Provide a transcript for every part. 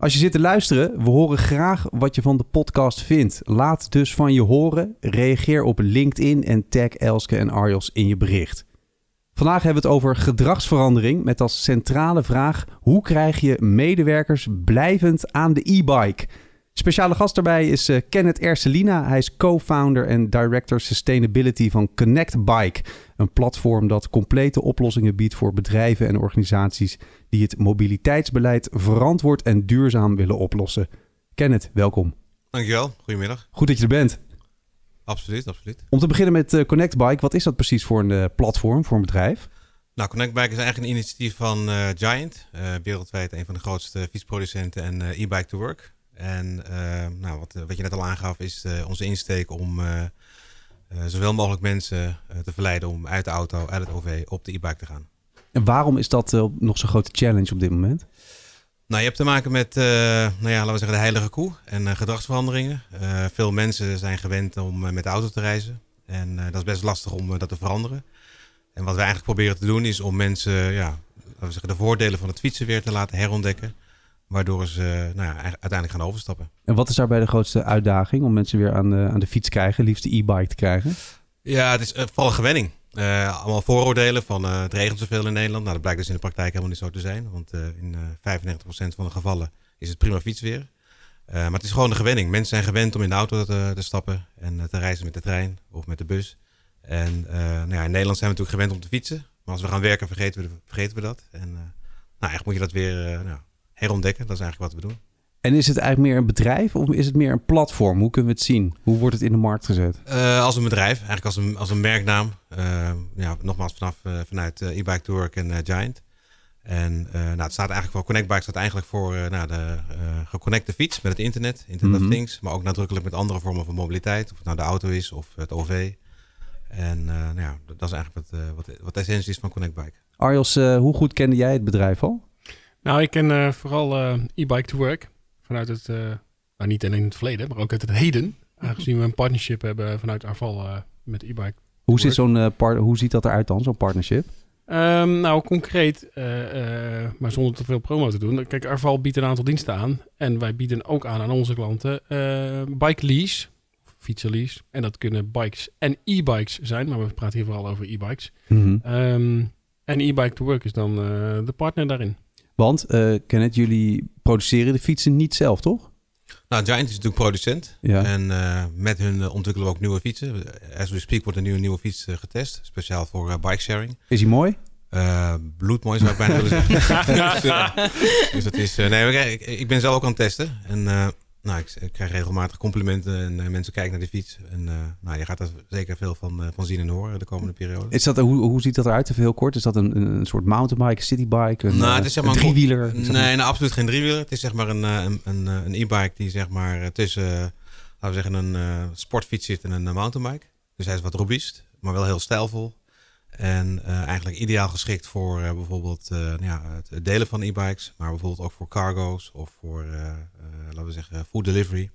Als je zit te luisteren, we horen graag wat je van de podcast vindt. Laat dus van je horen. Reageer op LinkedIn en tag Elske en Arjos in je bericht. Vandaag hebben we het over gedragsverandering met als centrale vraag: hoe krijg je medewerkers blijvend aan de e-bike? Speciale gast daarbij is uh, Kenneth Erselina. Hij is co-founder en director sustainability van Connect Bike. Een platform dat complete oplossingen biedt voor bedrijven en organisaties die het mobiliteitsbeleid verantwoord en duurzaam willen oplossen. Kenneth, welkom. Dankjewel, goedemiddag. Goed dat je er bent. Absoluut, absoluut. Om te beginnen met uh, Connect Bike, wat is dat precies voor een uh, platform, voor een bedrijf? Nou, Connect Bike is eigenlijk een initiatief van uh, Giant, wereldwijd een van de grootste fietsproducenten en e-bike to work. En nou, wat, wat je net al aangaf is onze insteek om zoveel mogelijk mensen te verleiden om uit de auto, uit het OV op de e-bike te gaan. En waarom is dat nog zo'n grote challenge op dit moment? Nou, je hebt te maken met, uh, nou ja, laten we zeggen, de heilige koe en uh, gedragsveranderingen. Uh, veel mensen zijn gewend om met de auto te reizen. En dat is best lastig om dat te veranderen. En wat we eigenlijk proberen te doen is om mensen, ja, laten we zeggen, de voordelen van het fietsen weer te laten herontdekken. Waardoor ze nou ja, uiteindelijk gaan overstappen. En wat is daarbij de grootste uitdaging om mensen weer aan de, aan de fiets te krijgen, liefst de e-bike te krijgen? Ja, het is vooral gewenning. Uh, allemaal vooroordelen van uh, het regent zoveel in Nederland. Nou, dat blijkt dus in de praktijk helemaal niet zo te zijn. Want uh, in 95% van de gevallen is het prima fietsweer. maar het is gewoon een gewenning. Mensen zijn gewend om in de auto te, te stappen en te reizen met de trein of met de bus. En nou ja, in Nederland zijn we natuurlijk gewend om te fietsen. Maar als we gaan werken vergeten we, vergeten we dat. En nou, eigenlijk moet je dat weer nou, herontdekken. Dat is eigenlijk wat we doen. En is het eigenlijk meer een bedrijf of is het meer een platform? Hoe kunnen we het zien? Hoe wordt het in de markt gezet? Uh, als een bedrijf, eigenlijk als een, als een merknaam. Uh, ja, nogmaals vanaf, uh, vanuit e-bike to work en Giant. En nou, het staat eigenlijk voor Connect Bike staat eigenlijk voor nou, de geconnecte fiets met het internet, Internet mm -hmm. of Things, maar ook nadrukkelijk met andere vormen van mobiliteit, of het nou de auto is of het OV. En nou ja, dat is eigenlijk wat, wat, wat de essentie is van Connect Bike. Arjos, hoe goed kende jij het bedrijf al? Nou, ik ken vooral e-bike to work vanuit het, uh, nou niet alleen in het verleden, maar ook uit het heden. Aangezien we een partnership hebben vanuit Arval uh, met e-bike. Hoe, zit zo'n, uh, part hoe ziet dat eruit dan, zo'n partnership? Um, nou, concreet, maar zonder te veel promo te doen. Kijk, Arval biedt een aantal diensten aan. En wij bieden ook aan aan onze klanten bike lease, fietsenlease. En dat kunnen bikes en e-bikes zijn, maar we praten hier vooral over e-bikes. Mm -hmm. um, en e-bike to work is dan de partner daarin. Want, uh, Kenneth, jullie produceren de fietsen niet zelf, toch? Nou, Giant is natuurlijk producent. Ja. En uh, met hun uh, ontwikkelen we ook nieuwe fietsen. As we speak wordt een nieuwe, nieuwe fiets getest. Speciaal voor bike sharing. Is hij mooi? bloedmooi zou ik bijna willen zeggen. dus, dus dat is... nee, ik, ik, ben zelf ook aan het testen. En nou, ik, ik, krijg regelmatig complimenten en uh, mensen kijken naar de fiets. En uh, nou, je gaat er zeker veel van, uh, van zien en horen de komende periode. Is dat, hoe, hoe ziet dat eruit, even heel kort? Is dat een, een soort mountainbike, citybike, een, nou, het is zeg maar een driewieler? Nee, nou, absoluut geen driewieler. Het is zeg maar een, een, een, een e-bike die zeg maar tussen, laten we zeggen, een sportfiets zit en een mountainbike. Dus hij is wat robuust, maar wel heel stijlvol. En uh, eigenlijk ideaal geschikt voor uh, bijvoorbeeld uh, ja, het delen van e-bikes, maar bijvoorbeeld ook voor cargo's of voor, laten we zeggen, food delivery.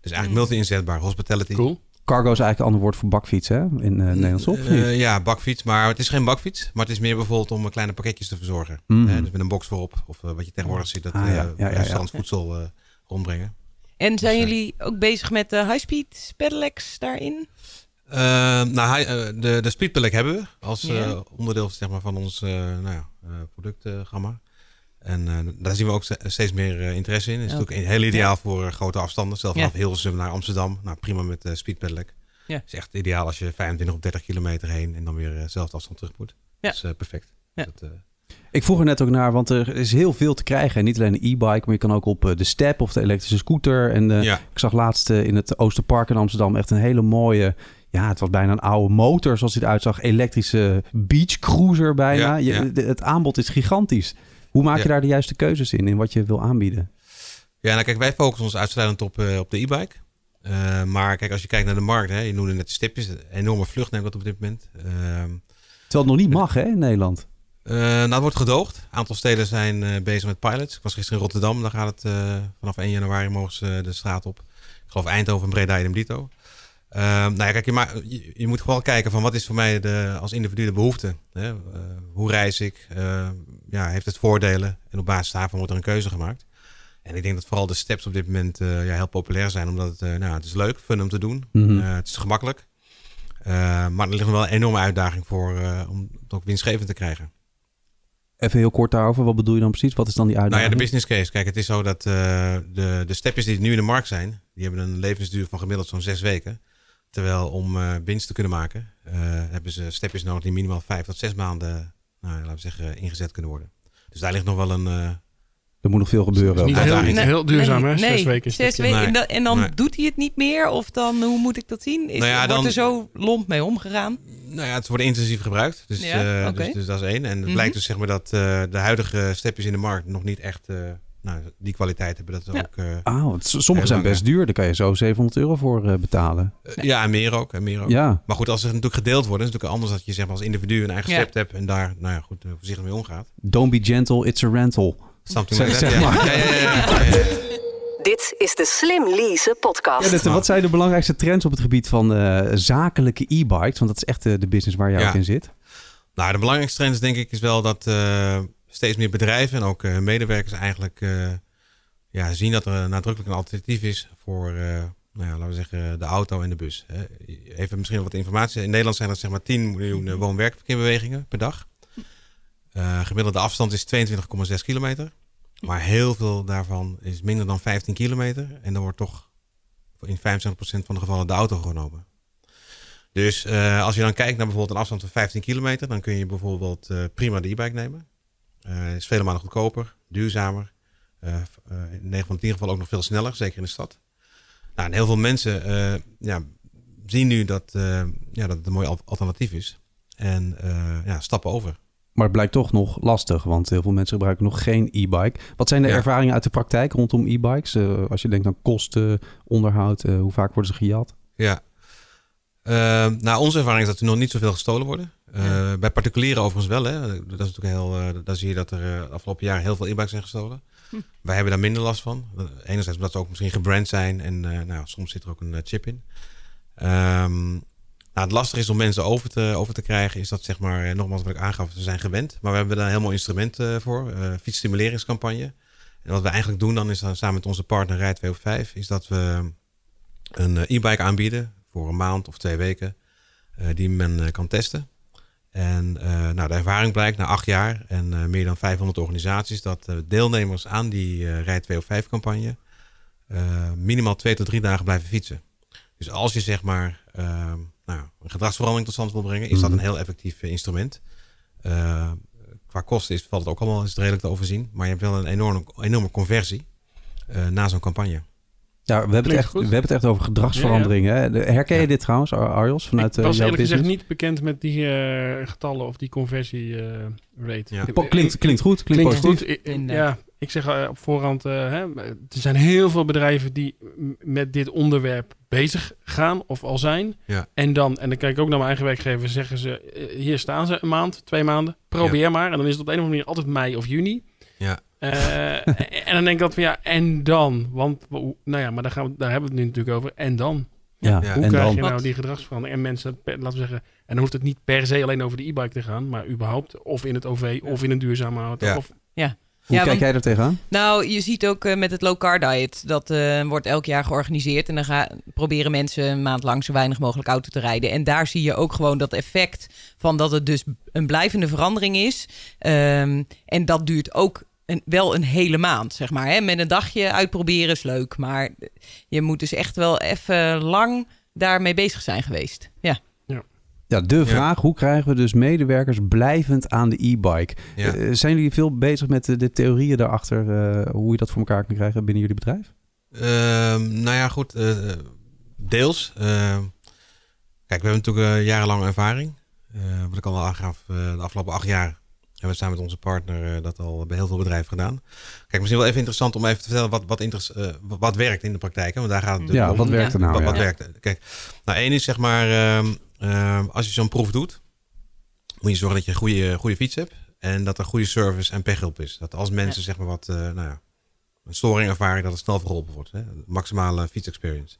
Dus eigenlijk mm. multi-inzetbaar, hospitality. Cool. Cargo is eigenlijk een ander woord voor bakfiets, hè? In Nederlands of Ja, bakfiets, maar het is geen bakfiets, maar het is meer bijvoorbeeld om kleine pakketjes te verzorgen. Mm. dus met een box voorop, of wat je tegenwoordig ziet, dat ah, ja, ja, ja, restaurantvoedsel rondbrengen. En zijn dus, jullie ook bezig met de high-speed pedelecs daarin? Uh, nou, hij, uh, de, de hebben we als yeah. uh, onderdeel zeg maar, van ons nou ja, productgamma. En daar zien we ook steeds meer interesse in. Het is okay. natuurlijk heel ideaal ja. voor grote afstanden. Zelfs vanaf yeah. Hilversum naar Amsterdam. Nou, prima met uh, speedpedelec. Yeah. Is echt ideaal als je 25 of 30 kilometer heen en dan weer dezelfde afstand terug moet. Dat is perfect. Dat, ik vroeg er net ook naar, want er is heel veel te krijgen. niet alleen een e-bike, maar je kan ook op de step of de elektrische scooter. En ja. ik zag laatst in het Oosterpark in Amsterdam echt een hele mooie ja, het was bijna een oude motor zoals hij eruit zag. Elektrische beach cruiser bijna. Ja, je, het aanbod is gigantisch. Hoe maak je daar de juiste keuzes in, in wat je wil aanbieden? Ja, nou kijk, wij focussen ons uitsluitend op, uh, op de e-bike. Eh, maar kijk, als je kijkt naar de markt, hè, je noemde net de stipjes, een enorme vlucht neemt dat op dit moment. Ehm, Terwijl het nog niet mag hè, in Nederland. eh, nou, het wordt gedoogd. Een aantal steden zijn eh, bezig met pilots. Ik was gisteren in Rotterdam, daar gaat het eh, vanaf 1 januari mogen ze de straat op. Ik geloof Eindhoven en Breda en Dito. Ehm, nou ja, kijk, je, ma- je, je moet gewoon kijken van wat is voor mij de, als individu de behoefte. Hè? Eh, hoe reis ik? Eh, ja, heeft het voordelen? En op basis daarvan wordt er een keuze gemaakt. En ik denk dat vooral de steps op dit moment eh, ja, heel populair zijn. Omdat het, eh, nou, het is leuk, fun om te doen. Mhm. Het is gemakkelijk. Eh, maar er ligt nog wel een enorme uitdaging voor om het ook winstgevend te krijgen. Even heel kort daarover. Wat bedoel je dan precies? Wat is dan die Nou ja, uitdaging? de business case. Kijk, het is zo dat de, de stepjes die nu in de markt zijn, die hebben een levensduur van gemiddeld zo'n zes weken. Terwijl om eh, winst te kunnen maken, eh, hebben ze stepjes nodig die minimaal vijf tot zes maanden, nou, laten we zeggen, ingezet kunnen worden. Dus daar ligt nog wel een. eh, Er moet nog veel gebeuren. Het is niet heel, niet heel duurzaam, hè? nee, Zes nee, weken. Zes stukje. weken. Nee. En dan, en dan Nee. doet hij het niet meer? Of dan, hoe moet ik dat zien? Is, Nou ja, wordt dan- er zo lomp mee omgegaan? nou ja, het wordt intensief gebruikt. Dus, Ja, eh, dus, dus dat is één. En het Mhm. blijkt dus zeg maar dat eh, de huidige stepjes in de markt nog niet echt eh, nou, die kwaliteit hebben. Dat Ja. ook. eh, Ah, want sommige zijn best duur. Daar kan je zo 700 euro voor eh, betalen. eh, ja, en meer ook. En meer ook. Ja. Maar goed, als ze natuurlijk gedeeld worden, is het natuurlijk anders dat je zeg maar, als individu een eigen Ja. hebt en daar nou ja, goed, voorzichtig mee omgaat. Don't be gentle, it's a rental. Something Zeg- like that, zeg ja. maar. Ja, ja, ja, ja, ja, ja. Dit is de Slim Lease podcast. Ja, wat zijn de belangrijkste trends op het gebied van eh, zakelijke e-bikes? Want dat is echt de business waar jij Ja. ook in zit. Nou, de belangrijkste trend is denk ik is wel dat eh, steeds meer bedrijven en ook eh, medewerkers eigenlijk eh, ja, zien dat er nadrukkelijk een alternatief is voor, eh, nou ja, laten we zeggen, de auto en de bus. Hè. Even misschien wat informatie. In Nederland zijn er zeg maar 10 miljoen eh, woon-werkverkeerbewegingen per dag. Gemiddelde afstand is 22,6 kilometer. Maar heel veel daarvan is minder dan 15 kilometer. En dan wordt toch in 75% van de gevallen de auto genomen. Dus als je dan kijkt naar bijvoorbeeld een afstand van 15 kilometer, dan kun je bijvoorbeeld prima de e-bike nemen. Eh is vele malen goedkoper, duurzamer. eh, eh, in 9 van de 10 gevallen ook nog veel sneller, zeker in de stad. Nou, en heel veel mensen ja, zien nu dat, ja, dat het een mooi al- alternatief is. En ja, stappen over. Maar het blijkt toch nog lastig, want heel veel mensen gebruiken nog geen e-bike. Wat zijn de Ja. ervaringen uit de praktijk rondom e-bikes? Als je denkt aan kosten, onderhoud, hoe vaak worden ze gejat? Ja. Nou, onze ervaring is dat er nog niet zoveel gestolen worden. Eh, Bij particulieren overigens wel. Hè. Dat is natuurlijk heel, eh, daar zie je dat er eh, afgelopen jaren heel veel e-bikes zijn gestolen. Hm. Wij hebben daar minder last van. Enerzijds omdat ze ook misschien gebrand zijn en nou, soms zit er ook een chip in. Ehm, nou, het lastige is om mensen over te, over te krijgen, is dat zeg maar, nogmaals wat ik aangaf, ze zijn gewend. Maar we hebben daar een heel mooi instrument voor, fietsstimuleringscampagne. En wat we eigenlijk doen dan is dan samen met onze partner Rij 205, is dat we een e-bike aanbieden voor een maand of twee weken, die men kan testen. En eh, nou, de ervaring blijkt na acht jaar en eh, meer dan 500 organisaties dat eh, deelnemers aan die Rij 205 campagne eh, minimaal twee tot drie dagen blijven fietsen. Dus als je zeg maar nou, een gedragsverandering tot stand wil brengen, is dat Mhm. een heel effectief instrument. Qua kosten is, valt het ook allemaal is redelijk te overzien, maar je hebt wel een enorme, enorme conversie na zo'n campagne. Ja, we hebben, het echt, we hebben het echt over gedragsveranderingen. hè? Herken je Ja. dit trouwens, Ar- Arjos, vanuit ik eh, was eerlijk business? gezegd niet bekend met die eh, getallen of die conversie eh, rate. Ja. Klinkt, klinkt goed, klinkt, Klinkt positief. goed. Ja, ik zeg op voorhand, eh, hè, er zijn heel veel bedrijven die met dit onderwerp bezig gaan of al zijn. Ja. En dan, en dan kijk ik ook naar mijn eigen werkgever, zeggen ze, hier staan ze een maand, twee maanden, probeer maar. En dan is het op de een of andere manier altijd mei of juni. Ja. Eh, en dan denk ik dat van ja, en dan? Want, nou ja, maar daar, gaan we, daar hebben we het nu natuurlijk over. En dan? Ja, Ja. Hoe en krijg dan? je nou die gedragsverandering? En mensen, per- laten we zeggen, en dan hoeft het niet per se alleen over de e-bike te gaan, maar überhaupt of in het OV of in een duurzame auto. Ja. Of, Hoe Ja, kijk want- jij er tegenaan? Nou, je ziet ook eh, met het low car diet. Dat eh, wordt elk jaar georganiseerd. En dan ga, proberen mensen een maand lang zo weinig mogelijk auto te rijden. En daar zie je ook gewoon dat effect van dat het dus een blijvende verandering is. Ehm, en dat duurt ook een, wel een hele maand, zeg maar. Hè? Met een dagje uitproberen is leuk. Maar je moet dus echt wel even lang daarmee bezig zijn geweest. Ja. Ja, de vraag, hoe krijgen we dus medewerkers blijvend aan de e-bike? Ja. Eh, zijn jullie veel bezig met de, de theorieën daarachter, eh, hoe je dat voor elkaar kan krijgen binnen jullie bedrijf? Ehm, nou ja, goed. eh, deels. Ehm, kijk, we hebben natuurlijk eh, jarenlange ervaring. Eh, wat ik al aangaf, de afgelopen acht jaar En we staan met onze partner dat al bij heel veel bedrijven gedaan. Kijk, misschien wel even interessant om even te vertellen wat, wat, uh, wat werkt in de praktijk. Hè? Want daar gaat het ja, wat werkt er nou? Wat, wat werkt Kijk, nou één is zeg maar, uh, als je zo'n proef doet, moet je zorgen dat je een goede, goede fiets hebt. En dat er goede service en pechhulp is. Dat als mensen zeg maar wat, nou ja, een storing ervaren, dat het snel verholpen wordt. Hè? Maximale fietsexperience.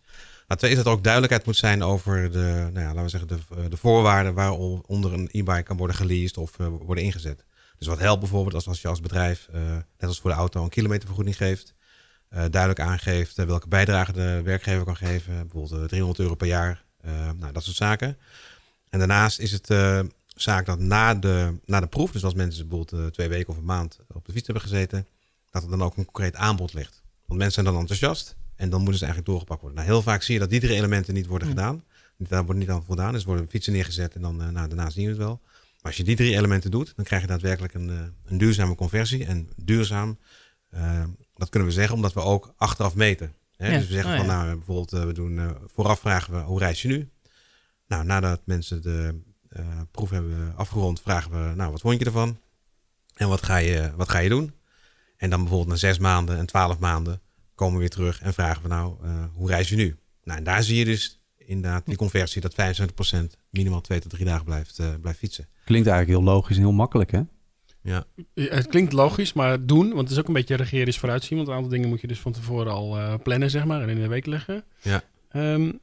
Maar twee is dat er ook duidelijkheid moet zijn over de, nou ja, laten we zeggen, de, eh, de voorwaarden waaronder een e-bike kan worden geleased of uh, worden ingezet. Dus wat helpt bijvoorbeeld als, als je als bedrijf, uh, net als voor de auto, een kilometervergoeding geeft. Duidelijk aangeeft welke bijdrage de werkgever kan geven. Bijvoorbeeld 300 euro per jaar. nou, dat soort zaken. En daarnaast is het zaak dat na de, na de proef, dus als mensen bijvoorbeeld twee weken of een maand op de fiets hebben gezeten, dat er dan ook een concreet aanbod ligt. Want mensen zijn dan enthousiast. En dan moeten ze eigenlijk doorgepakt worden. Nou, heel vaak zie je dat die drie elementen niet worden gedaan. Daar wordt niet aan voldaan. Dus worden fietsen neergezet en dan uh, nou, daarna zien we het wel. Maar als je die drie elementen doet, dan krijg je daadwerkelijk een, uh, een duurzame conversie. En duurzaam, uh, dat kunnen we zeggen omdat we ook achteraf meten. Hè? Dus we zeggen oh, van, nou, bijvoorbeeld, we doen vooraf vragen we, hoe reis je nu? Nou, nadat mensen de proef hebben afgerond, vragen we, nou, wat vond je ervan? En wat ga je, wat ga je doen? En dan bijvoorbeeld na zes maanden en twaalf maanden komen we weer terug en vragen we nou, uh, hoe reis je nu? Nou, en daar zie je dus inderdaad die conversie dat 75% minimaal twee tot drie dagen blijft, uh, blijft fietsen. Klinkt eigenlijk heel logisch en heel makkelijk, hè? Ja. Het klinkt logisch, maar doen, want het is ook een beetje regeren is vooruitzien. Want een aantal dingen moet je dus van tevoren al uh, plannen, zeg maar, en in de week leggen. Ja. Um,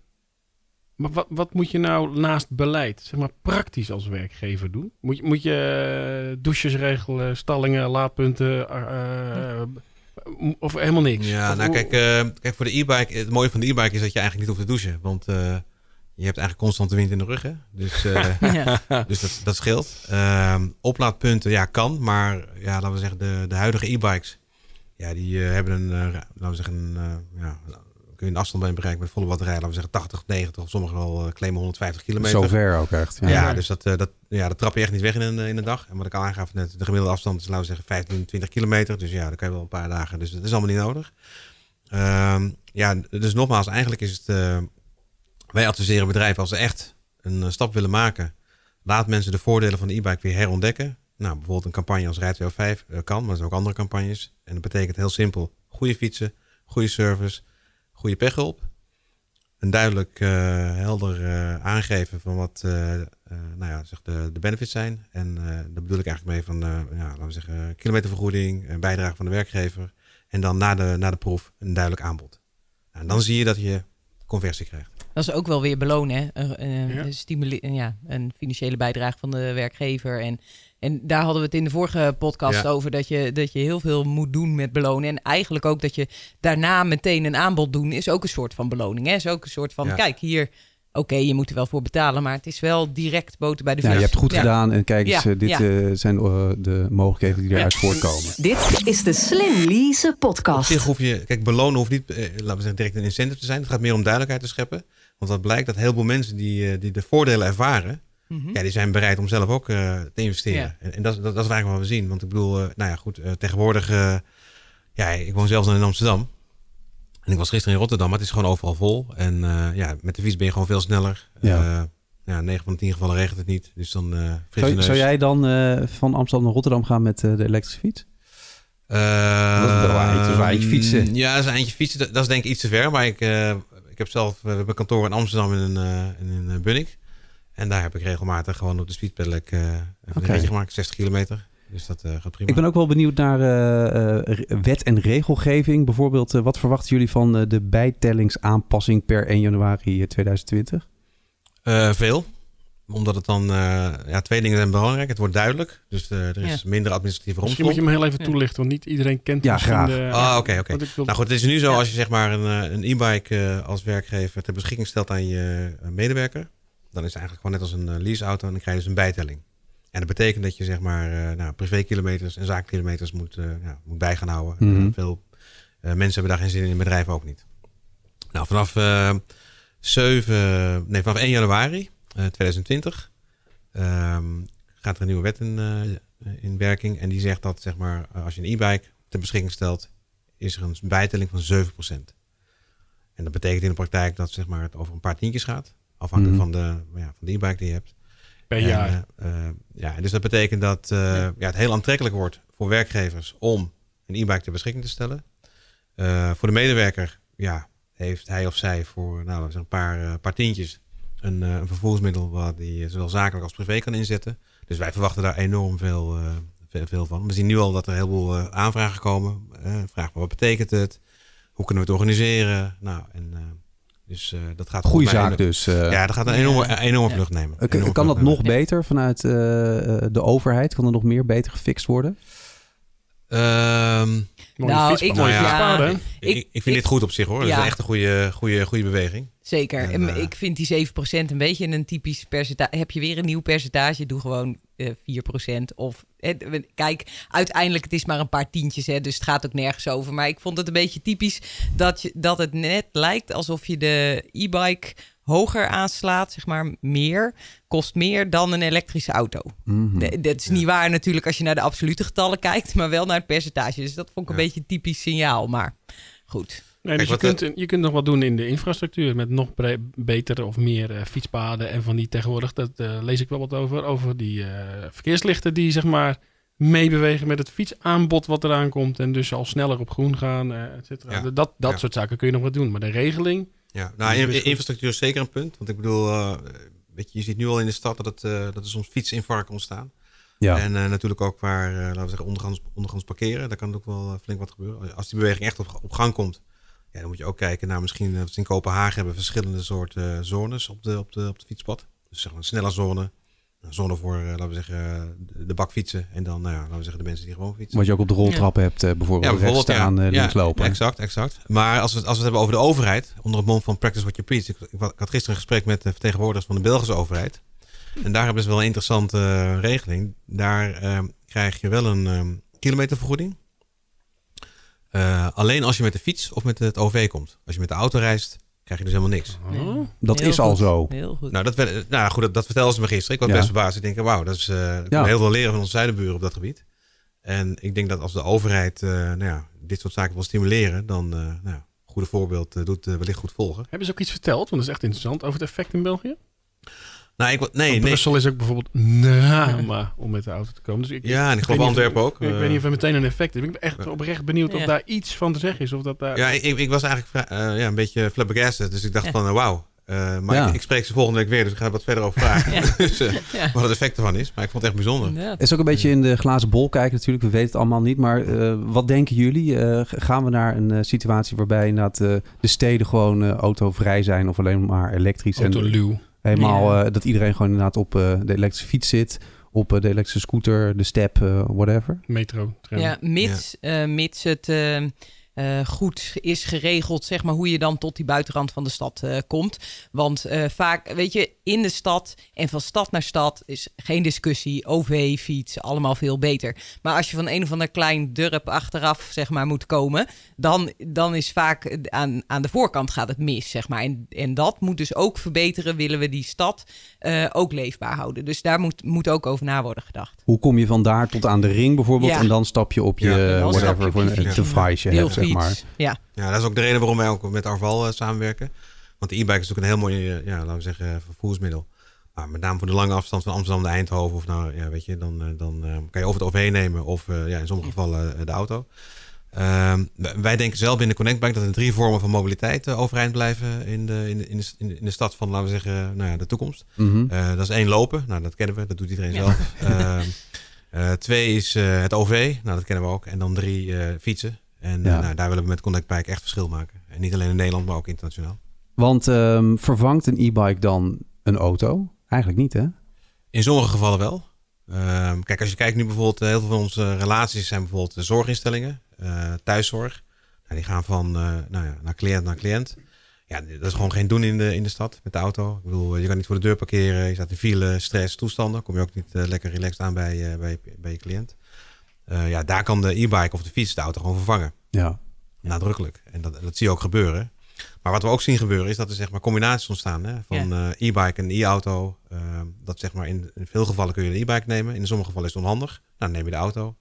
maar wat, wat moet je nou naast beleid, zeg maar praktisch als werkgever doen? Moet, je, moet je douches regelen, stallingen, laadpunten, uh, of helemaal niks? Ja, nou kijk, uh, kijk, voor de e-bike, het mooie van de e-bike is dat je eigenlijk niet hoeft te douchen. Want uh, je hebt eigenlijk constant de wind in de rug. Hè? Dus, uh, ja. dus dat, dat scheelt. Ehm, oplaadpunten, ja, kan. Maar ja, laten we zeggen, de, de huidige e-bikes, ja, die hebben een, laten we zeggen, een, ja, kun je een afstand bij bereiken met volle batterij, laten we zeggen 80, 90 of sommige wel claimen 150 kilometer. Zover ook echt. Ja, ja dus dat, dat, ja, dat trap je echt niet weg in een, in een dag. En wat ik al aangaf net, de gemiddelde afstand is laten we zeggen 15, 20 kilometer. Dus ja, dan kan je wel een paar dagen. Dus dat is allemaal niet nodig. Um, ja, dus nogmaals, eigenlijk is het, uh, wij adviseren bedrijven als ze echt een stap willen maken, laat mensen de voordelen van de e-bike weer herontdekken. Nou, bijvoorbeeld een campagne als Rijd 5 uh, kan, maar er zijn ook andere campagnes. En dat betekent heel simpel, goede fietsen, goede service, goede pechhulp. Een duidelijk uh, helder uh, aangeven van wat uh, nou ja, zeg de, de benefits zijn. En daar bedoel ik eigenlijk mee van, ja, laten we zeggen, kilometervergoeding, bijdrage van de werkgever. En dan na de, na de proef een duidelijk aanbod. Nou, en dan zie je dat je conversie krijgt. Dat is ook wel weer belonen, hè? Ja. ja, een financiële bijdrage van de werkgever. En en daar hadden we het in de vorige podcast over. Dat je, dat je heel veel moet doen met belonen. En eigenlijk ook dat je daarna meteen een aanbod doen. Is ook een soort van beloning. Hè? Is ook een soort van, kijk hier. Oké, je moet er wel voor betalen, maar het is wel direct boter bij de vis. Ja, je hebt het goed gedaan en kijk eens, uh, dit uh, zijn uh, de mogelijkheden die eruit voortkomen. Dit is de Slim Lease podcast. Op zich hoef je, kijk, belonen hoeft niet, laten we zeggen, direct een incentive te zijn. Het gaat meer om duidelijkheid te scheppen. Want wat blijkt dat heel veel mensen die, die de voordelen ervaren, Mhm. Ja, die zijn bereid om zelf ook uh, te investeren. En, en dat, dat, dat, is eigenlijk wat we zien. Want ik bedoel, uh, nou ja, goed, uh, tegenwoordig... ja, ik woon zelf dan in Amsterdam. En ik was gisteren in Rotterdam, maar het is gewoon overal vol. En ja, met de fiets ben je gewoon veel sneller. Ja. ja, 9 van de 10 gevallen regent het niet. Dus dan uh, zou, zou, jij dan van Amsterdam naar Rotterdam gaan met de elektrische fiets? Uh, dat is wel een eindje, fietsen. Ja, dat is een eindje fietsen. Dat, dat, is denk ik iets te ver. Maar ik, ik heb zelf, we hebben kantoor in Amsterdam in, een, in een Bunnik. En daar heb ik regelmatig gewoon op de speedpedelec uh, een beetje gemaakt, 60 kilometer. Dus dat uh, gaat prima. Ik ben ook wel benieuwd naar uh, wet en regelgeving. Bijvoorbeeld, wat verwachten jullie van de bijtellingsaanpassing per 1 januari 2020? veel omdat het dan, ja, twee dingen zijn belangrijk. Het wordt duidelijk, dus er is minder administratieve romslomp. Misschien moet je hem heel even toelichten, want niet iedereen kent ja, graag. De, ah, oké, oké. Nou goed, het is nu zo als je zeg maar een, een e-bike als werkgever ter beschikking stelt aan je medewerker dan is het eigenlijk gewoon net als een eh, leaseauto en dan krijg je dus een bijtelling. En dat betekent dat je zeg maar uh, nou, privékilometers en zaakkilometers moet, uh, ja, moet bij gaan houden. Mm -hmm. veel uh, mensen hebben daar geen zin in, in bedrijven ook niet. Nou, vanaf, 7, nee, vanaf 1 januari 2020 ehm, gaat er een nieuwe wet in, in werking. En die zegt dat zeg maar, als je een e-bike ter beschikking stelt, is er een bijtelling van 7%. En dat betekent in de praktijk dat zeg maar, het over een paar tientjes gaat. Afhankelijk mm -hmm. van de ja, van de e-bike die je hebt. Per En, jaar. eh, eh, ja, dus dat betekent dat eh, ja, het heel aantrekkelijk wordt voor werkgevers om een e-bike ter beschikking te stellen. Eh, voor de medewerker ja, heeft hij of zij voor nou, een paar, eh, paar tientjes een, eh, een vervoersmiddel waar die zowel zakelijk als privé kan inzetten. Dus wij verwachten daar enorm veel, eh, veel, veel van. We zien nu al dat er een heleboel eh, aanvragen komen. Vragen wat betekent het? Hoe kunnen we het organiseren? Nou, en, eh, dus eh, dat gaat mij zaak een- dus. eh. Ja, dat gaat een Ja. enorme, een enorme Ja. vlucht nemen. Enorme kan dat nog beter vanuit de overheid? Kan er nog meer beter gefixt worden? Ehm, Mooie Nou, fiets, ik- mooie ja, fietspaden. hè? ik, Ik- ik, vind ik- dit goed op zich hoor. Dat Ja. is echt een goede, goede, goede beweging. Zeker. En, En, eh, ik vind die 7% een beetje een typisch percentage. Heb je weer een nieuw percentage? Doe gewoon eh 4%. Of eh, kijk, uiteindelijk het is maar een paar tientjes, hè, dus het gaat ook nergens over. Maar ik vond het een beetje typisch dat, je, dat het net lijkt alsof je de e-bike hoger aanslaat, zeg maar meer, kost meer dan een elektrische auto. Mhm. De- dat is niet waar natuurlijk als je naar de absolute getallen kijkt, maar wel naar het percentage. Dus dat vond ik een beetje een typisch signaal. Maar goed. Nee, Kijk, dus je kunt, je kunt nog wat doen in de infrastructuur met nog bre- beter of meer eh, fietspaden en van die tegenwoordig, dat eh, lees ik wel wat over, over die eh, verkeerslichten die zeg maar meebewegen met het fietsaanbod wat eraan komt en dus al sneller op groen gaan, eh et cetera. Ja. Dat, dat Ja. soort zaken kun je nog wat doen, maar de regeling, Ja. Nou, in- infrastructuur is zeker een punt. Want ik bedoel, eh, weet je, je ziet nu al in de stad dat, het, eh, dat er soms fietsinfarken ontstaan. Ja. En eh, natuurlijk ook waar, laten we zeggen, ondergronds parkeren. Daar kan ook wel flink wat gebeuren. Als die beweging echt op, op gang komt, ja, dan moet je ook kijken naar misschien, in Kopenhagen hebben verschillende soorten zones op de, op, de, op de fietspad. Dus zeg maar een snelle zone. Zone voor, eh, laten we zeggen, de, de bakfietsen. En dan, nou ja, laten we zeggen, de mensen die gewoon fietsen. Wat je ook op de roltrap hebt, eh, bijvoorbeeld, rechts staan, eh, links lopen. Exact, exact. Maar als we, het- als we het hebben over de overheid, onder het mond van Practice What You Preach. Ik, ik, ik had gisteren een gesprek met de vertegenwoordigers van de Belgische overheid. En daar hebben ze wel een interessante eh, regeling. Daar eh, krijg je wel een eh, kilometervergoeding. Eh, alleen als je met de fiets of met het OV komt. Als je met de auto reist, krijg je dus helemaal niks. Oh. Dat Heel is al zo. Heel goed. Nou, dat, nou goed, dat, dat vertelden ze me gisteren. Ik was Ja. best verbaasd. Ik denk, wauw, dat is eh ik Ja. kan heel veel leren van onze zuidenburen op dat gebied. En ik denk dat als de overheid eh, nou ja, dit soort zaken wil stimuleren, dan eh nou ja, goede voorbeeld doet wellicht goed volgen. Hebben ze ook iets verteld, want dat is echt interessant, over het effect in België? Nou, ik, nee, nee. Brussel is ook bijvoorbeeld een drama om met de auto te komen. Dus ik, Ja, en ik geloof Antwerpen ook. Ik eh. weet niet of er meteen een effect is. Ik ben echt oprecht benieuwd of daar iets van te zeggen is. Of dat daar... Ja, ik, ik was eigenlijk eh, ja, een beetje flabbergasted. Dus ik dacht Ja. van, eh, wauw. Eh, maar Ja. ik, ik spreek ze volgende week weer, dus ik ga er wat verder over vragen. Ja. dus, eh, Ja. wat het effect ervan is. Maar ik vond het echt bijzonder. Ja. Het is ook een beetje in de glazen bol kijken natuurlijk. We weten het allemaal niet. Maar eh, wat denken jullie? Eh, gaan we naar een eh, situatie waarbij inderdaad eh, de steden gewoon eh, autovrij zijn of alleen maar elektrisch? En Autoluw. Helemaal Ja. eh, dat iedereen gewoon inderdaad op eh, de elektrische fiets zit. Op eh, de elektrische scooter, de step, whatever. Metro, tram. Ja, mits, eh, mits het eh, goed is geregeld, zeg maar, hoe je dan tot die buitenrand van de stad eh, komt. Want eh, vaak, weet je, in de stad en van stad naar stad is geen discussie. OV, fiets, allemaal veel beter. Maar als je van een of ander klein dorp achteraf, zeg maar, moet komen, dan, dan is vaak aan, aan de voorkant gaat het mis, zeg maar. En, en dat moet dus ook verbeteren, willen we die stad eh, ook leefbaar houden. Dus daar moet, moet ook over na worden gedacht. Hoe kom je van daar tot aan de ring bijvoorbeeld? Ja. En dan stap je op je Ja, dan stap je whatever voor je een fiets. Maar. Ja, Ja, dat is ook de reden waarom wij ook met Arval eh, samenwerken. Want de e-bike is natuurlijk een heel mooi, eh, ja, laten we zeggen, vervoersmiddel. Maar met name voor de lange afstand van Amsterdam naar Eindhoven. Of nou, ja, weet je, dan, eh, dan eh, kan je over het OV nemen of eh, ja, in sommige gevallen eh, de auto. Ehm, wij denken zelf binnen Connect Bike dat er drie vormen van mobiliteit eh, overeind blijven in de, in, de, in, de, in stad van, laten we zeggen, nou ja, de toekomst. Mhm. Eh, dat is één lopen, nou dat kennen we, dat doet iedereen Ja. zelf. Ehm, eh, twee is eh, het OV, nou dat kennen we ook. En dan drie eh, fietsen. En eh, Ja. nou, daar willen we met Connect Bike echt verschil maken. En niet alleen in Nederland, maar ook internationaal. Want ehm, vervangt een e-bike dan een auto? Eigenlijk niet, hè? In sommige gevallen wel. Ehm, kijk, als je kijkt nu bijvoorbeeld, eh, heel veel van onze relaties zijn bijvoorbeeld de zorginstellingen, eh, thuiszorg. Nou, die gaan van eh, nou ja, naar cliënt naar cliënt. Ja, dat is gewoon geen doen in de, in de stad met de auto. Ik bedoel, je kan niet voor de deur parkeren. Je staat in file, stress, toestanden. Kom je ook niet eh, lekker relaxed aan bij, eh, bij, bij je cliënt. Eh, ja, daar kan de e-bike of de fiets de auto gewoon vervangen. Ja. Nadrukkelijk. En dat, dat zie je ook gebeuren. Maar wat we ook zien gebeuren is dat er zeg maar combinaties ontstaan hè, van eh, e-bike en e-auto. Eh, dat zeg maar in, in veel gevallen kun je de e-bike nemen. In sommige gevallen is het onhandig. Nou, dan neem je de auto.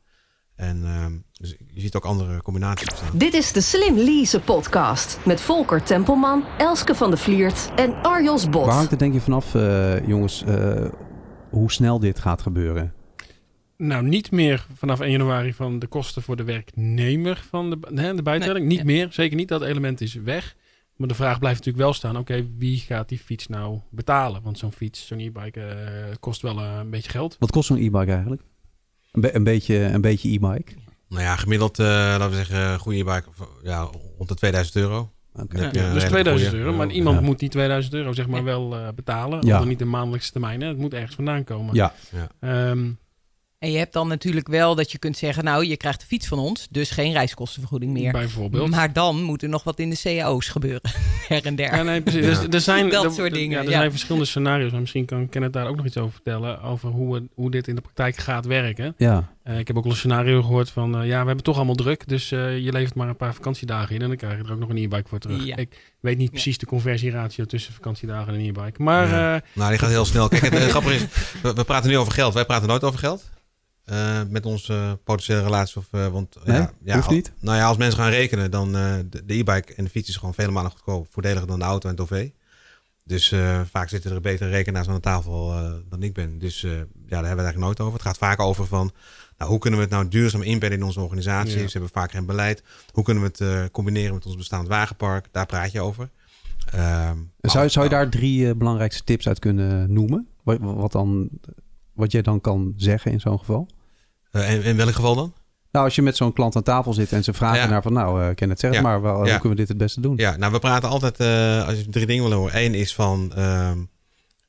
En ehm, dus je ziet ook andere combinaties ontstaan. Dit is de Slim Lease podcast met Volker Tempelman, Elske van de Vliert en Arjos Bot. Waar hangt het denk je vanaf, eh, jongens? Eh, hoe snel dit gaat gebeuren? Nou, niet meer vanaf 1 januari van de kosten voor de werknemer van de, hè, de bijtelling. niet ja. meer, zeker niet. Dat element is weg. Maar de vraag blijft natuurlijk wel staan. Oké, wie gaat die fiets nou betalen? Want zo'n fiets, zo'n e-bike eh, kost wel eh, een beetje geld. Wat kost zo'n e-bike eigenlijk? Een, be- een beetje een beetje e-bike? Nou ja, gemiddeld, eh, laten we zeggen, goede e-bike ja, rond de 2000 euro. Ja, dus redelijk 2000 goeie. euro. Maar iemand Ja. moet die 2000 euro zeg maar wel eh, betalen. Ja. Niet de maandelijkse termijn. Hè. Het moet ergens vandaan komen. Ja, Ehm, En je hebt dan natuurlijk wel dat je kunt zeggen, nou, je krijgt de fiets van ons, dus geen reiskostenvergoeding meer. bijvoorbeeld. Maar dan moet er nog wat in de cao's gebeuren, her en der. Ja, nee, precies. Ja. Dus er zijn, Dat er- soort dingen, Ja, er ja. zijn verschillende scenario's. Maar misschien kan Kenneth daar ook nog iets over vertellen. Over hoe, het- hoe dit in de praktijk gaat werken. ja. Eh, ik heb ook al een scenario gehoord van... eh, ja, we hebben toch allemaal druk. Dus eh, je levert maar een paar vakantiedagen in. En dan krijg je er ook nog een e-bike voor terug. Ja. Ik weet niet precies de conversieratio tussen vakantiedagen en een e-bike. Maar Ja. eh, Nou, die gaat heel snel. Kijk, het, het grappige is, we, we praten nu over geld. Wij praten nooit over geld. Eh, met onze potentiële relatie. Of, eh, want, Nee? ja, ja, Hoeft al- niet? Nou ja, als mensen gaan rekenen, dan eh, de e-bike en de fiets is gewoon vele malen goedkoper, voordeliger dan de auto en het OV. Dus eh, vaak zitten er betere rekenaars aan de tafel eh, dan ik ben. Dus eh, ja, daar hebben we het eigenlijk nooit over. Het gaat vaak over van, nou, hoe kunnen we het nou duurzaam inbedden in onze organisatie? Ja. Ze hebben vaak geen beleid. Hoe kunnen we het eh, combineren met ons bestaand wagenpark? Daar praat je over. Ehm, Zou, zou je daar drie belangrijkste tips uit kunnen noemen? Wat, wat, dan, wat jij dan kan zeggen in zo'n geval? eh, in, in welk geval dan? Nou, als je met zo'n klant aan tafel zit en ze vragen Ja. naar van... nou, eh ken het zeg Ja. maar, wel, Ja. hoe kunnen we dit het beste doen? Ja, nou, we praten altijd, eh, als je drie dingen wil horen. Eén is van, ehm,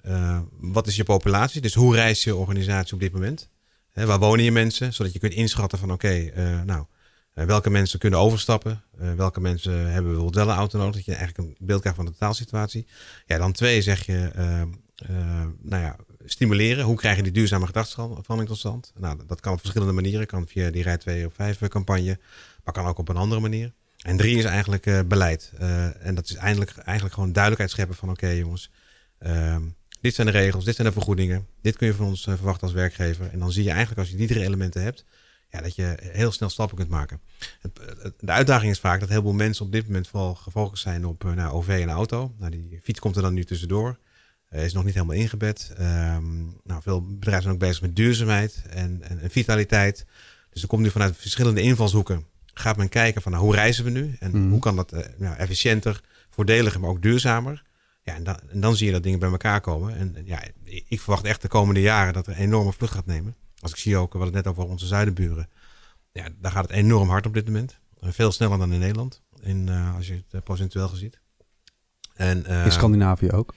eh, wat is je populatie? Dus hoe reist je organisatie op dit moment? Hè, waar wonen je mensen? Zodat je kunt inschatten van, oké, eh, nou, eh, welke mensen kunnen overstappen? Eh, welke mensen hebben bijvoorbeeld wel een auto nodig? Dat je eigenlijk een beeld krijgt van de totaalsituatie. Ja, dan twee zeg je, ehm, eh, nou ja, stimuleren. Hoe krijg je die duurzame gedachtsverandering tot stand? Nou, dat kan op verschillende manieren. Kan via die Rij 2 op 5 campagne, maar kan ook op een andere manier. En drie is eigenlijk eh, beleid. Eh, en dat is eindelijk, eigenlijk gewoon duidelijkheid scheppen van oké jongens, ehm, dit zijn de regels, dit zijn de vergoedingen, dit kun je van ons eh, verwachten als werkgever. En dan zie je eigenlijk als je die drie elementen hebt, ja, dat je heel snel stappen kunt maken. De uitdaging is vaak dat heel veel mensen op dit moment vooral gefocust zijn op nou, OV en auto. Nou, die fiets komt er dan nu tussendoor. Eh, is nog niet helemaal ingebed. Ehm, nou, veel bedrijven zijn ook bezig met duurzaamheid en, en, en vitaliteit. Dus er komt nu vanuit verschillende invalshoeken. Gaat men kijken van nou, hoe reizen we nu? En Mhm. hoe kan dat eh, nou, efficiënter, voordeliger, maar ook duurzamer? Ja, en dan, en dan zie je dat dingen bij elkaar komen. En en ja, ik ik verwacht echt de komende jaren dat er een enorme vlucht gaat nemen. Als ik zie ook, we hadden het net over onze zuidenburen. Ja, daar gaat het enorm hard op dit moment. Eh, Veel sneller dan in Nederland. In, als je het procentueel ziet. En, In Scandinavië ook.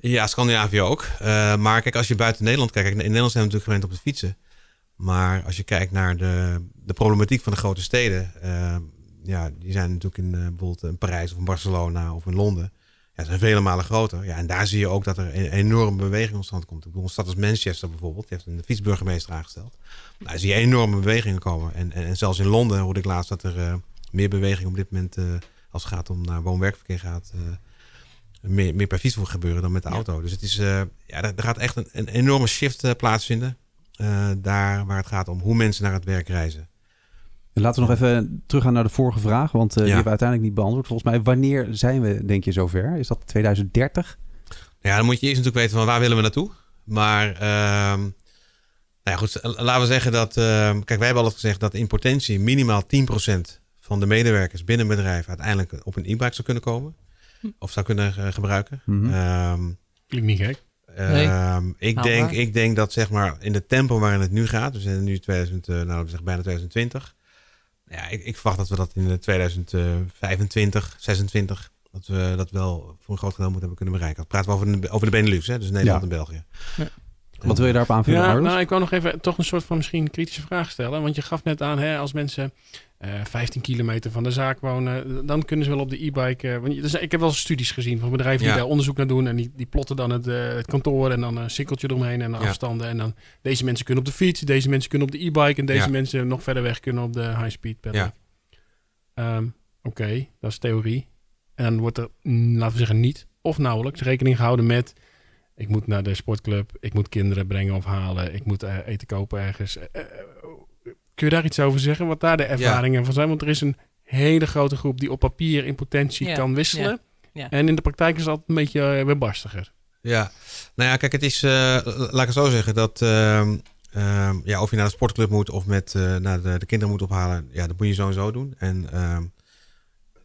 Ja, Scandinavië ook. Eh, maar kijk, als je buiten Nederland kijkt. kijk, In Nederland zijn we natuurlijk gewend op het fietsen. Maar als je kijkt naar de, de problematiek van de grote steden. eh, ja, die zijn natuurlijk in eh, bijvoorbeeld in Parijs of in Barcelona of in Londen. Ja, zijn vele malen groter. Ja, en daar zie je ook dat er een enorme beweging tot stand komt. Ik bedoel, een stad als Manchester bijvoorbeeld. Die heeft een fietsburgemeester aangesteld. Daar zie je enorme bewegingen komen. En, en, zelfs in Londen hoorde ik laatst dat er meer beweging op dit moment... als het gaat om naar woon-werkverkeer gaat... meer, meer per fiets moet gebeuren dan met de auto. Dus het is, eh, ja, er, er gaat echt een, een enorme shift eh, plaatsvinden. eh, daar waar het gaat om hoe mensen naar het werk reizen. En laten we nog even teruggaan naar de vorige vraag, want eh, die Ja. hebben we uiteindelijk niet beantwoord. Volgens mij, wanneer zijn we, denk je, zover? Is dat 2030? Ja, dan moet je eerst natuurlijk weten van waar willen we naartoe. Maar ehm, nou ja, goed, laten we zeggen dat... ehm, kijk, wij hebben altijd gezegd dat in potentie minimaal 10% van de medewerkers binnen een bedrijf... uiteindelijk op een e-bike zou kunnen komen. Of zou kunnen eh, gebruiken. Mhm. Ehm, klinkt niet gek. Nee. Ehm, ik, Haalbaar. denk, ik denk dat zeg maar in de tempo waarin het nu gaat, we zijn nu 2000, eh, nou, we zeggen bijna 2020. Ja, ik, ik verwacht dat we dat in eh, 2025, 26, dat we dat wel voor een groot deel moeten hebben kunnen bereiken. Dat praten we over de, over de Benelux, hè? dus Nederland Ja. en België. Wat wil je daarop aanvullen, Ja, nou, ik wou nog even toch een soort van misschien kritische vraag stellen. Want je gaf net aan, hè, als mensen eh 15 kilometer van de zaak wonen, dan kunnen ze wel op de e-bike. eh, want dus ik heb wel studies gezien van bedrijven die daar onderzoek naar doen. En die, die plotten dan het, eh, het kantoor en dan een sikkeltje eromheen en de Ja. afstanden. En dan deze mensen kunnen op de fiets, deze mensen kunnen op de e-bike en deze Ja. mensen nog verder weg kunnen op de high-speed pedal. Ehm, Oké, dat is theorie. En dan wordt er, mm, laten we zeggen, niet of nauwelijks rekening gehouden met... ik moet naar de sportclub, ik moet kinderen brengen of halen... ik moet eh, eten kopen ergens. Eh, eh, kun je daar iets over zeggen? Wat daar de ervaringen van zijn? Want er is een hele grote groep die op papier in potentie Ja, kan wisselen. ja. En in de praktijk is dat een beetje uh, weerbarstiger. Ja, nou ja, kijk, het is, uh, laat ik het zo zeggen, dat uh, ja, of je naar de sportclub moet of met uh, naar de, de, kinderen moet ophalen, ja, dat moet je zo en zo doen. En ehm,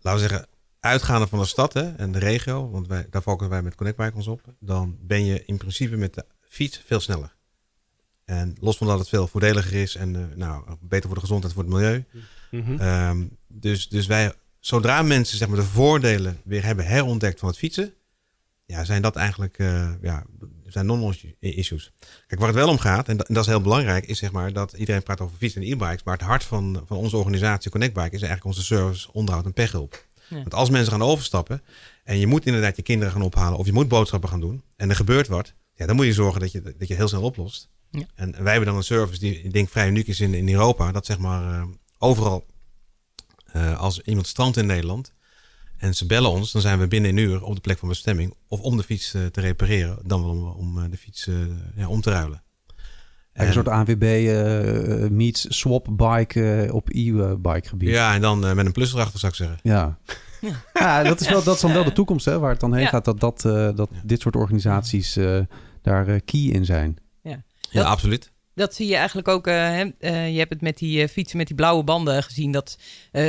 laten we zeggen, uitgaande van de stad hè, en de regio, want wij, daar focussen wij met Connect Bike ons op, dan ben je in principe met de fiets veel sneller. En los van dat het veel voordeliger is en uh, nou, beter voor de gezondheid, voor het milieu. Mm -hmm. dus, dus wij, zodra mensen zeg maar, de voordelen weer hebben herontdekt van het fietsen, ja, zijn dat eigenlijk uh, ja, zijn non-issues. Kijk, waar het wel om gaat, en dat, en dat, is heel belangrijk, is zeg maar dat iedereen praat over fietsen en e-bikes, maar het hart van, van onze organisatie Connect Bike is eigenlijk onze service, onderhoud en pechhulp. Ja. Want als mensen gaan overstappen en je moet inderdaad je kinderen gaan ophalen of je moet boodschappen gaan doen en er gebeurt wat, ja, dan moet je zorgen dat je, dat je heel snel oplost. Ja. En wij hebben dan een service die ik denk vrij uniek is in, in Europa, dat zeg maar uh, overal uh, als iemand strandt in Nederland, en ze bellen ons, dan zijn we binnen een uur op de plek van bestemming. Of om de fiets uh, te repareren, dan wel om, om de fiets ja, om te ruilen. En, een soort ANWB uh, meets swap bike op e-bike gebied. Ja, en dan met een plus erachter zou ik zeggen. Ja. ja. ja, dat, is wel, dat is dan wel de toekomst hè, waar het dan heen ja. gaat. Dat, dat, dat ja. dit soort organisaties daar key in zijn. Ja, ja absoluut. Dat zie je eigenlijk ook. Uh, uh, je hebt het met die uh, fietsen met die blauwe banden gezien. Dat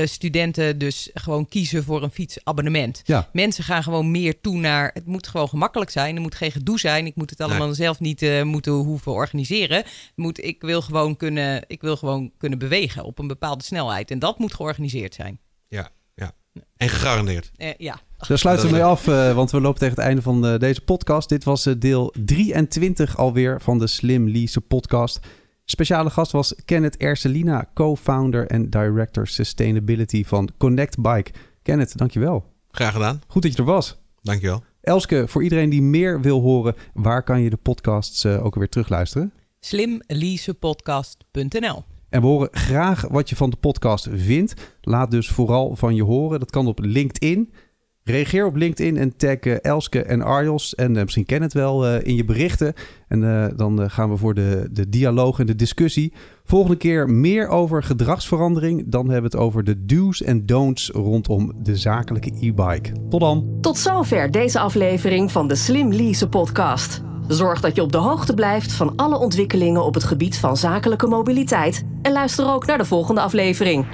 studenten dus gewoon kiezen voor een fietsabonnement. Ja. Mensen gaan gewoon meer toe naar. Het moet gewoon gemakkelijk zijn. Er moet geen gedoe zijn. Ik moet het allemaal nee. zelf niet moeten hoeven organiseren. Moet, ik, wil gewoon kunnen, ik wil gewoon kunnen bewegen op een bepaalde snelheid. En dat moet georganiseerd zijn. Ja, ja. En gegarandeerd. ja. Daar sluiten we mee af, uh, want we lopen tegen het einde van uh, deze podcast. Dit was uh, deel 23 alweer van de Slim Lease podcast. Speciale gast was Kenneth Erselina, co-founder en director sustainability van Connect Bike. Kenneth, dankjewel. Graag gedaan. Goed dat je er was. Dankjewel. Elske, voor iedereen die meer wil horen, waar kan je de podcasts ook weer terugluisteren? slimleasepodcast.nl en we horen graag wat je van de podcast vindt. Laat dus vooral van je horen. Dat kan op LinkedIn. Reageer op LinkedIn en tag uh, Elske en Arjos. En uh, misschien ken het wel uh, in je berichten. En dan gaan we voor de, de dialoog en de discussie. Volgende keer meer over gedragsverandering. Dan hebben we het over de do's en don'ts rondom de zakelijke e-bike. Tot dan. Tot zover deze aflevering van de Slim Lease podcast. Zorg dat je op de hoogte blijft van alle ontwikkelingen op het gebied van zakelijke mobiliteit. En luister ook naar de volgende aflevering.